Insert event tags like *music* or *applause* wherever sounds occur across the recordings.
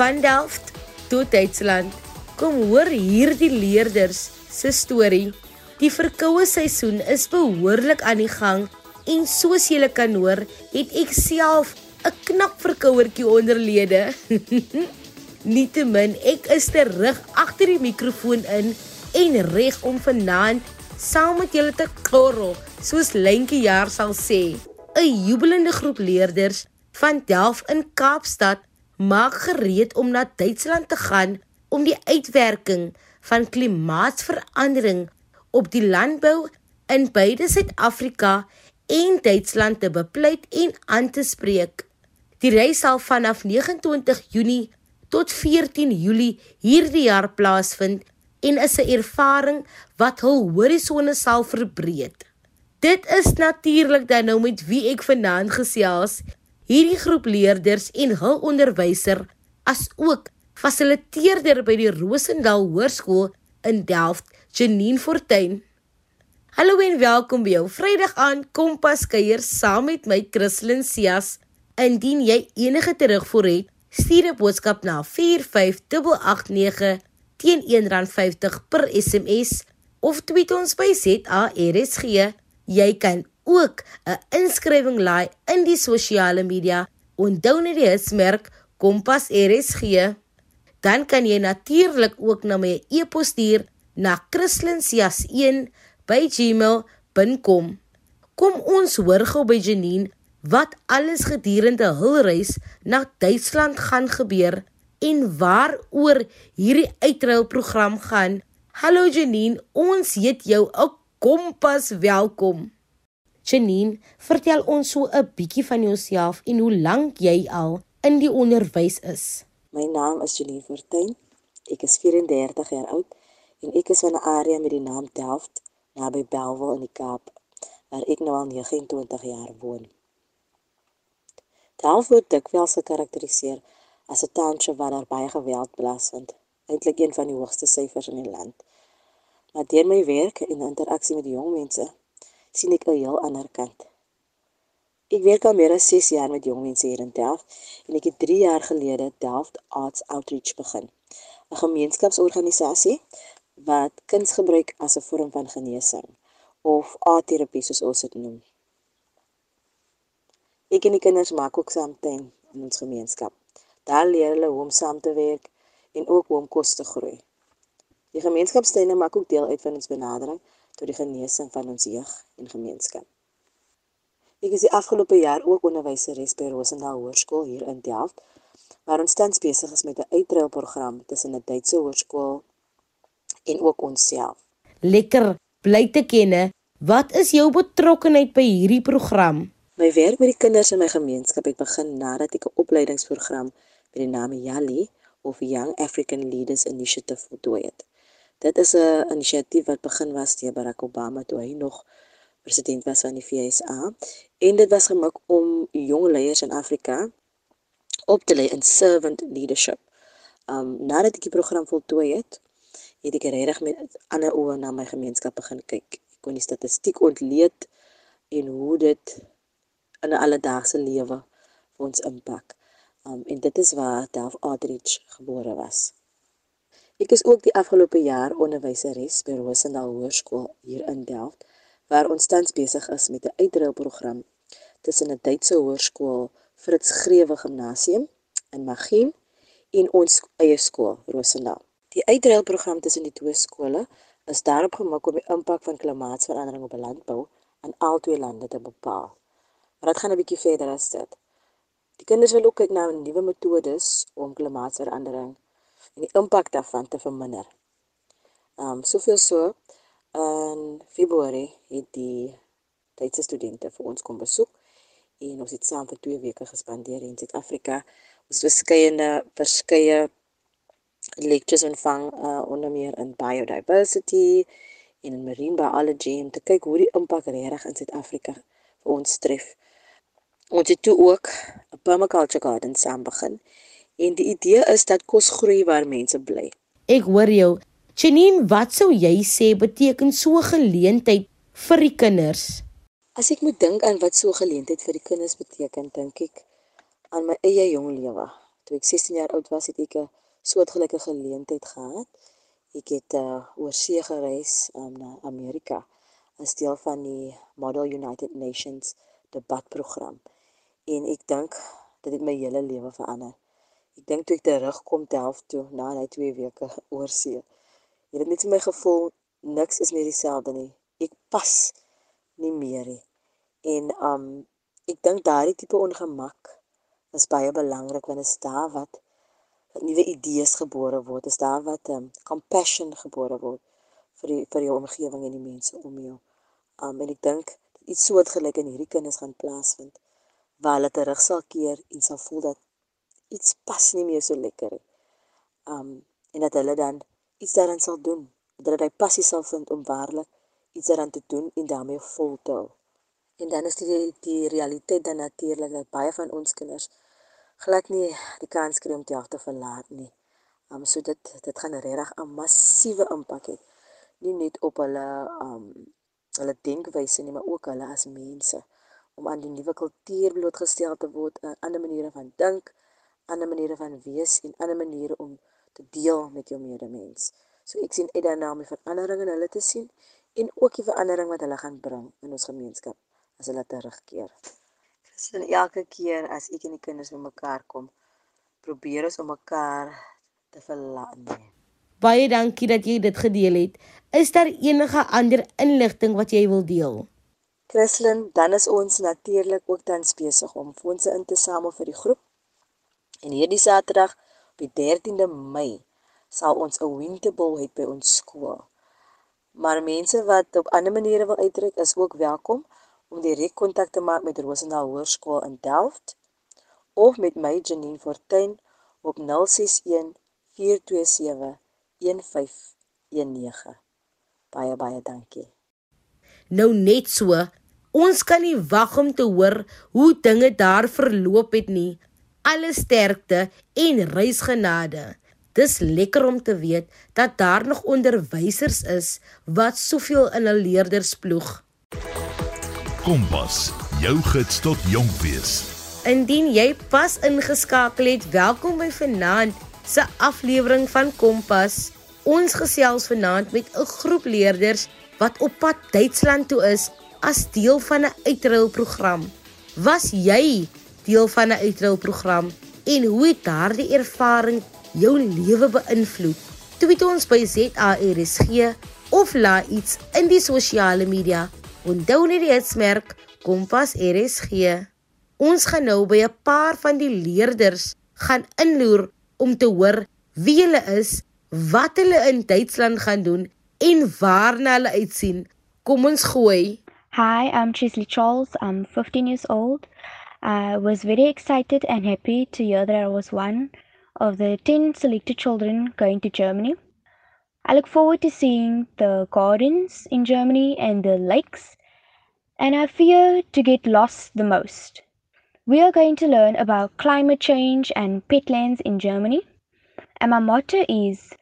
Van Delft tot Duitsland. Kom hoor hierdie leerders se storie. Die verkoue seisoen is behoorlik aan die gang en soos julle kan hoor, het ek self 'n knap verkouertjie onderlede. *laughs* Nietemin, ek is terug agter die mikrofoon in en reg om vanaand saam met julle te korrel, soos Lentjie jaar sal sê. 'n Jubelende groep leerders van Delft in Kaapstad maak gereed om na Duitsland te gaan om die uitwerking van klimaatsverandering op die landbou in beide Suid-Afrika en Duitsland te bepleit en aan te spreek. Die reis sal vanaf 29 Junie tot 14 Julie hierdie jaar plaasvind en is 'n ervaring wat hul horisonne sal verbreek. Dit is natuurlik dan nou met wie ek vanaand gesels, hierdie groep leerders en hul onderwyser as ook fasiliteerder by die Rosendal Hoërskool in Delft, Janine Fortuin. Hallo en welkom by jou Vrydag aan Kompas kuier saam met my Christlyn Cias. Indien jy enige terugvoer het, stuur 'n boodskap na 45889 teen R1.50 per SMS of tweet ons by ZARSG. Jy kan ook 'n inskrywing laai in die sosiale media. Onthou net die hitsmerk Kompas RSG. Dan kan jy natuurlik ook na my e-pos stuur na christlyn.cias1@gmail.com. Kom ons hoor gou by Janine wat alles gedurende hul reis na Duitsland gaan gebeur en waaroor hierdie uitruilprogram gaan. Hallo Janine, ons heet jou 'n kompas welkom. Janine, vertel ons so 'n bietjie van jouself en hoe lank jy al in die onderwys is. My naam is Janine Fortuin. Ek is 34 jaar oud en ek is van 'n area met die naam Delft, naby Bellville in die Kaap, waar ek nou al 29 jaar woon. Delft word dikwels gekarakteriseer as 'n township waar daar baie geweld plaasvind, eintlik een van die hoogste syfers in die land. Maar deur my werk en interaksie met jong mense, sien ek 'n heel ander kant. Ek werk al meer as 6 jaar met jong mense hier in Delft en ek het 3 jaar gelede Delft Arts Outreach begin, 'n gemeenskapsorganisasie wat kuns gebruik as 'n vorm van genesing of aardterapie soos ons dit noem. Ek en die kinders maak ook saam tuin in ons gemeenskap. Daar leer hulle hoe om saam te werk en ook hoe om kos te groei. Die gemeenskapstuine maak ook deel uit van ons benadering tot die genesing van ons jeug en gemeenskap. Ek is die afgelope jaar ook onderwyseres by Rosendal Hoërskool hier in Delft, waar ons tans besig is met 'n uitruilprogram tussen 'n Duitse hoërskool en ook onsself. Lekker bly te kenne. Wat is jou betrokkeheid by hierdie program? My werk met die kinders in my gemeenskap het begin nadat ek 'n opleidingsprogram met die naam YALI of Young African Leaders Initiative voltooi het. Dit is 'n inisiatief wat begin was deur Barack Obama toe hy nog president was van die VSA en dit was gemaak om jong leiers in Afrika op te lei in servant leadership. Um nadat ek die program voltooi het, het ek regtig met ander oë na my gemeenskap begin kyk. Ek kon die statistiek ontleed en hoe dit in 'n alledaagse lewe vir ons impak. Um en dit is waar Delf Outreach gebore was. Ek is ook die afgelope jaar onderwyseres by Rosendal Hoërskool hier in Delft waar ons tans besig is met 'n uitruilprogram tussen 'n Duitse hoërskool Fritz Grewe Gimnasium in Magien en ons eie skool Rosendal. Die uitruilprogram tussen die twee skole is daarop gemik om die impak van klimaatsverandering op landbou aan albei lande te bepaal. Maar dit gaan 'n bietjie verder as dit. Die kinders wil ook kyk na nuwe metodes om klimaatsverandering en die impak daarvan te verminder. Ehm um, soveel so in Februarie het die Duitse studente vir ons kom besoek en ons het saam vir 2 weke gespandeer in Suid-Afrika. Ons het verskeie verskeie lectures ontvang uh, onder meer in biodiversity en in marine biology om te kyk hoe die impak regtig in Suid-Afrika vir ons tref. Ons het toe ook 'n permaculture garden saam begin. En die idee is dat kos groei waar mense bly. Ek hoor jou. Janine, wat sou jy sê beteken so 'n geleentheid vir die kinders? As ek moet dink aan wat so 'n geleentheid vir die kinders beteken, dink ek aan my eie jong lewe Toe ek 16 jaar oud was, het ek 'n soortgelyke geleentheid gehad. Ek het uh, oor see gereis um, na Amerika as deel van die Model United Nations debatprogram. En ek dink dit het my hele lewe verander. Ek dink toe ek terugkom te helf toe na daai 2 weke *laughs* oor see. Het dit net vir my gevoel niks is meer dieselfde nie. Ek pas nie meer nie. En um ek dink daardie tipe ongemak is baie belangrik want dit is daar wat nuwe idees gebore word. Is daar wat um compassion gebore word vir die vir jou omgewing en die mense om jou. Um en ek dink iets soortgelyk in hierdie kinders gaan plaasvind waar hulle terug sal keer en sal voel dat iets pas nie meer so lekker nie. Um en dat hulle dan iets daaraan sal doen dat hulle passie sal vind om waarlik iets daaraan te doen en daarmee vol te hou. En dan is die die realiteit dan natuurlik dat baie van ons kinders glad nie die kans kry om die te verlaat nie. Um so dit dit gaan regtig 'n massiewe impak hê. Nie net op hulle um hulle denkwyse nie, maar ook hulle as mense om aan die nuwe kultuur blootgestel te word, 'n ander maniere van dink, ander maniere van wees en ander maniere om te deel met jou medemens. So ek sien uit daarna om die verandering in hulle te sien en ook die verandering wat hulle gaan bring in ons gemeenskap as hulle terugkeer. Christen elke keer as ek en die kinders bymekaar kom, probeer ons om mekaar te verlaat. Baie dankie dat jy dit gedeel het. Is daar enige ander inligting wat jy wil deel? Christen, dan is ons natuurlik ook dan besig om fondse in te samel vir die groep. En hierdie Saterdag op die 13de Mei sal ons 'n winterbal hê by ons skool. Maar mense wat op ander maniere wil uitreik is ook welkom om direk kontak te maak met Rosendal Hoërskool in Delft of met my Janine Fortuin op 061 427 1519. Baie baie dankie. Nou net so, ons kan nie wag om te hoor hoe dinge daar verloop het nie. Alle sterkte en reisgenade. Dis lekker om te weet dat daar nog onderwysers is wat soveel in hul leerders ploeg. Kompas, jou gids tot jonk wees. Indien jy pas ingeskakel het, welkom by vanaand se aflewering van Kompas. Ons gesels vanaand met 'n groep leerders wat op pad Duitsland toe is as deel van 'n uitruilprogram. Was jy deel van 'n uitruilprogram en hoe het daardie ervaring jou lewe beïnvloed. Tweet ons by ZARSG of laai iets in die sosiale media. Onthou net die hitsmerk Kompas RSG. Ons gaan nou by 'n paar van die leerders gaan inloer om te hoor wie hulle is, wat hulle in Duitsland gaan doen en waarna hulle uitsien. Kom ons gooi. Hi, I'm Chisley Charles. I'm 15 years old. I was very excited and happy to hear that I was one of the 10 selected children going to Germany. I look forward to seeing the gardens in Germany and the lakes, and I fear to get lost the most. We are going to learn about climate change and petlands in Germany, and my motto is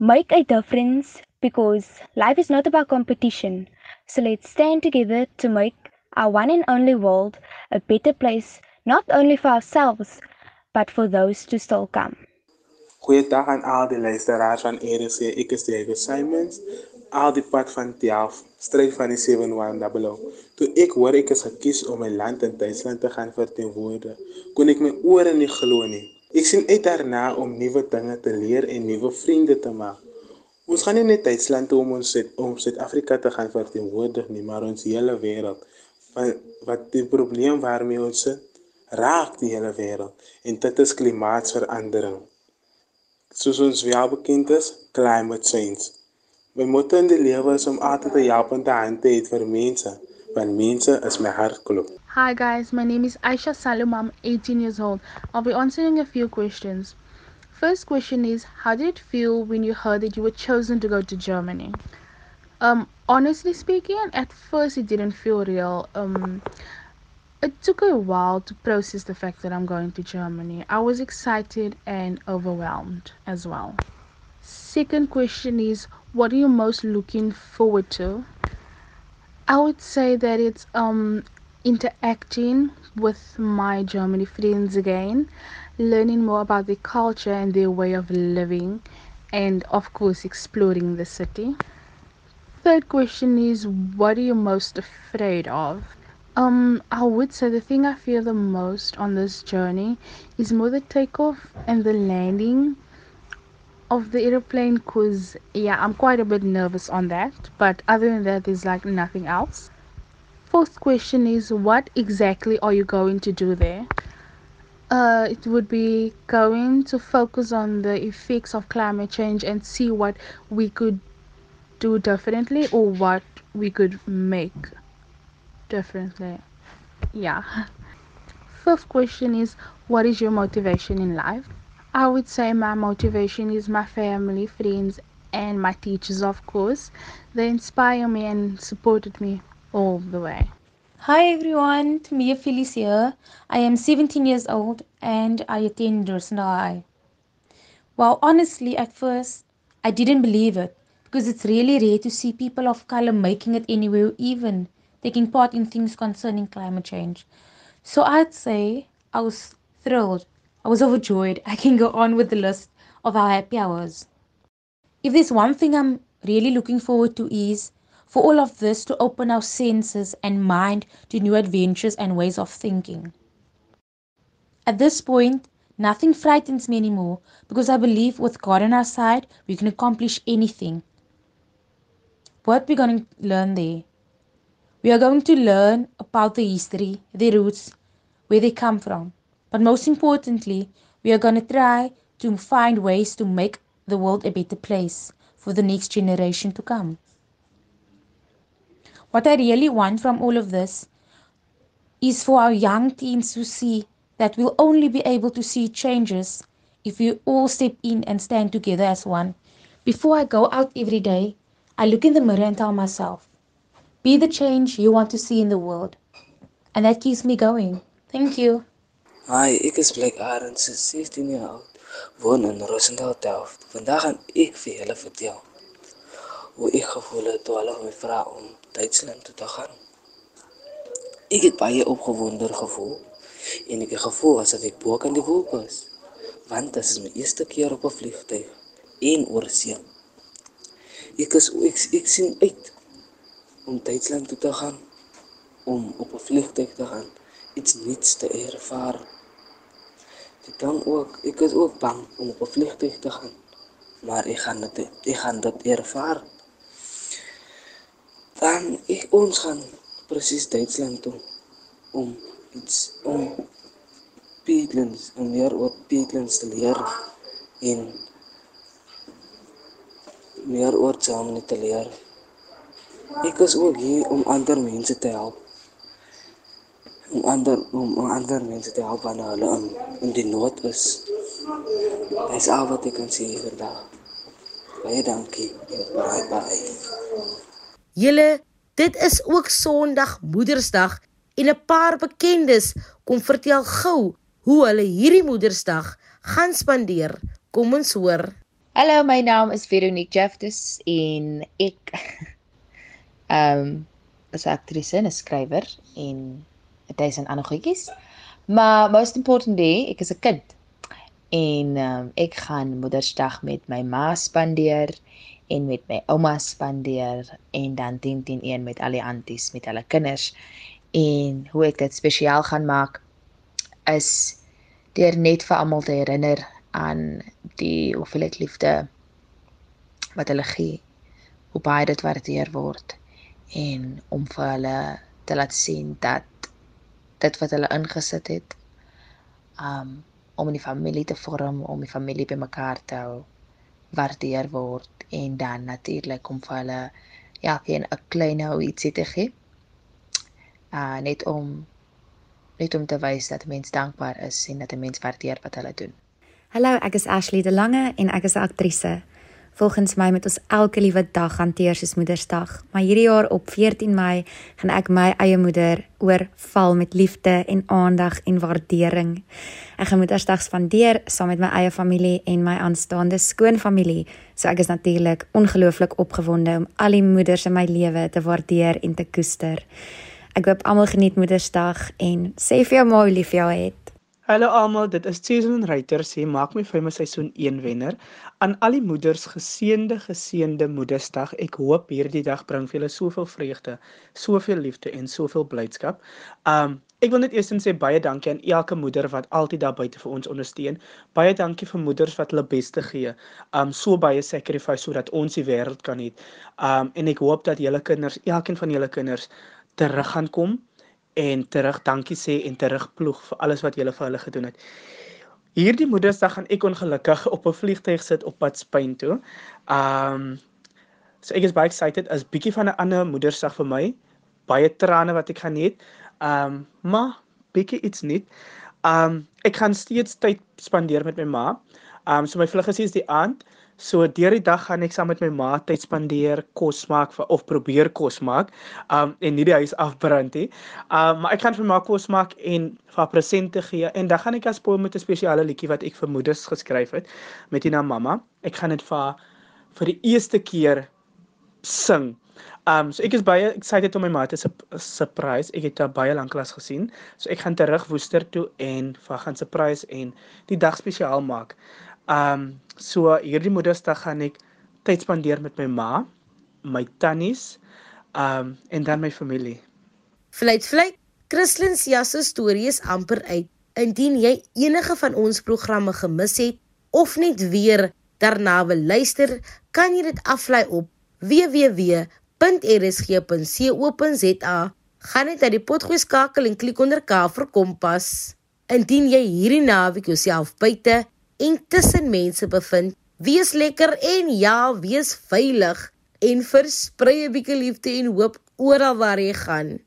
make a difference because life is not about competition. So let's stand together to make our one and only world a better place, not only for ourselves, but for those to still come. Goeiedag aan al die luisteraars van ERC. Ek is Diego Simons. Al die pad van Tiaf, stryd van die 7100. Toe ek hoor ek is gekies om my land in Duitsland te gaan verteenwoordig, kon ek my ore nie glo nie. Ek sien uit daarna om nuwe dinge te leer en nuwe vriende te maak. Ons gaan nie net Duitsland toe om ons om Suid-Afrika te gaan verteenwoordig nie, maar ons hele wêreld. Wat wat die probleem waarmee ons sit raak die hele wêreld en dit is klimaatsverandering. Soos ons wel bekend is, climate change. My motto in die lewe is om altyd 'n helpende hand te hê vir mense, want mense is my hartklop. Hi guys, my name is Aisha Salum. I'm 18 years old. I'll be answering a few questions. First question is, how did it feel when you heard that you were chosen to go to Germany? Um, honestly speaking, at first it didn't feel real. Um, it took a while to process the fact that I'm going to Germany. I was excited and overwhelmed as well. Second question is what are you most looking forward to? I would say that it's um interacting with my Germany friends again learning more about their culture and their way of living, and of course, exploring the city. Third question is what are you most afraid of? Um, I would say the thing I fear the most on this journey is more the takeoff and the landing of the aeroplane because yeah i'm quite a bit nervous on that but other than that there's like nothing else fourth question is what exactly are you going to do there uh, it would be going to focus on the effects of climate change and see what we could do differently or what we could make differently yeah *laughs* fifth question is what is your motivation in life I would say my motivation is my family, friends, and my teachers, of course. They inspire me and supported me all the way. Hi everyone, Tamia Phyllis here. I am 17 years old and I attend High. Well, honestly, at first, I didn't believe it because it's really rare to see people of color making it anywhere, even taking part in things concerning climate change. So I'd say I was thrilled I was overjoyed. I can go on with the list of our happy hours. If there's one thing I'm really looking forward to is for all of this to open our senses and mind to new adventures and ways of thinking. At this point, nothing frightens me anymore because I believe with God on our side, we can accomplish anything. What we're going to learn there? We are going to learn about the history, the roots, where they come from. But most importantly, we are going to try to find ways to make the world a better place for the next generation to come. What I really want from all of this is for our young teens to see that we'll only be able to see changes if we all step in and stand together as one. Before I go out every day, I look in the mirror and tell myself, be the change you want to see in the world. And that keeps me going. Thank you. Hi, ek is Blake Arends, 16 jaar oud, woon in Rosendal Delft. Vandag gaan ek vir julle vertel hoe ek gevoel het toe hulle my vra om Duitsland toe te gaan. Ek het baie opgewonde gevoel en ek het gevoel asof ek bo kan die wolke is, want dit is my eerste keer op 'n vliegtuig en oor see. Ek is ek, ek sien uit om Duitsland toe te gaan, om op 'n vliegtuig te gaan, iets nuuts te ervaar. Ek dan ook, ek is ook bang om op 'n vliegtuig te gaan. Maar ek gaan dit ek gaan dit ervaar. Dan ek ons gaan presies Duitsland toe om iets om Piedlands en meer oor Piedlands te leer en meer oor Germany te leer. Ek is ook hier om ander mense te help om ander om ander mense te help wanneer hulle in, in die nood is. Dis al wat ek kan sê vandag. Baie dankie bye bye. Julle, dit is ook Sondag Moedersdag en 'n paar bekendes kom vertel gou hoe hulle hierdie Moedersdag gaan spandeer. Kom ons hoor. Hallo, my naam is Veronique Jeffdes en ek *laughs* ehm um, is 'n aktrise en 'n skrywer en 'n duisend ander goedjies. Maar most importantly, ek is 'n kind. En um, ek gaan Moedersdag met my ma spandeer en met my ouma spandeer en dan 10 10 1 met al die anties met hulle kinders. En hoe ek dit spesiaal gaan maak is deur net vir almal te herinner aan die hoeveelheid liefde wat hulle gee. Hoe baie dit waardeer word en om vir hulle te laat sien dat dit wat hulle ingesit het um om 'n familie te vorm, om 'n familie bymekaar te hou, waardeer word en dan natuurlik om vir hulle ja, 'n klein ou ietsie te gee. Uh net om net om te wys dat mens dankbaar is en dat 'n mens waardeer wat hulle doen. Hallo, ek is Ashley De Lange en ek is 'n aktrise. Volgens my moet ons elke liewe dag hanteer soos Moedersdag, maar hierdie jaar op 14 Mei gaan ek my eie moeder oorval met liefde en aandag en waardering. Ek gaan Moedersdag spandeer saam met my eie familie en my aanstaande skoonfamilie. So ek is natuurlik ongelooflik opgewonde om al die moeders in my lewe te waardeer en te koester. Ek hoop almal geniet Moedersdag en sê vir jou ma hoe lief jy het. Hallo almal, dit is Susan Ryter sê maak my vir my seisoen 1 wenner. Aan al die moeders geseënde geseënde Moedersdag. Ek hoop hierdie dag bring vir julle soveel vreugde, soveel liefde en soveel blydskap. Um ek wil net eers sê baie dankie aan elke moeder wat altyd daar buite vir ons ondersteun. Baie dankie vir moeders wat hulle bes te gee. Um so baie sacrifice sodat ons die wêreld kan hê. Um en ek hoop dat julle kinders, elkeen van julle kinders terug gaan kom en terug dankie sê en terugploeg vir alles wat julle vir hulle gedoen het. Hierdie Moedersdag gaan ek ongelukkig op 'n vliegtuig sit op pad Spanje toe. Um so ek is baie excited as bietjie van 'n ander Moedersdag vir my. Baie trane wat ek gaan hê. Um maar bietjie iets nie. Um ek gaan steeds tyd spandeer met my ma. Um so my vlug is die aand. So deur die dag gaan ek saam met my ma tyd spandeer, kos maak of probeer kos maak. Um en nie die huis afbrand nie. Um maar ek gaan vir my kos maak en vir haar presente gee en dan gaan ek as poem met 'n spesiale liedjie wat ek vir moeders geskryf het met naam mamma. Ek gaan dit vir vir die eerste keer sing. Um so ek is baie excited om my ma te surprise. Ek het haar baie lank klas gesien. So ek gaan terug Woester toe en vir gaan surprise en die dag spesiaal maak. Um so hierdie Moedersdag gaan ek tyd spandeer met my ma, my tannies, um en dan my familie. Vleit vleit, Christlyn se storie is amper uit. Indien jy enige van ons programme gemis het of net weer daarna wil luister, kan jy dit aflaai op www.rsg.co.za. Gaan net na die potgoed skakel en klik onder K vir Kompas. Indien jy hierdie naweek jouself buite en tussen mense bevind. Wees lekker en ja, wees veilig en versprei 'n bietjie liefde en hoop oral waar jy gaan.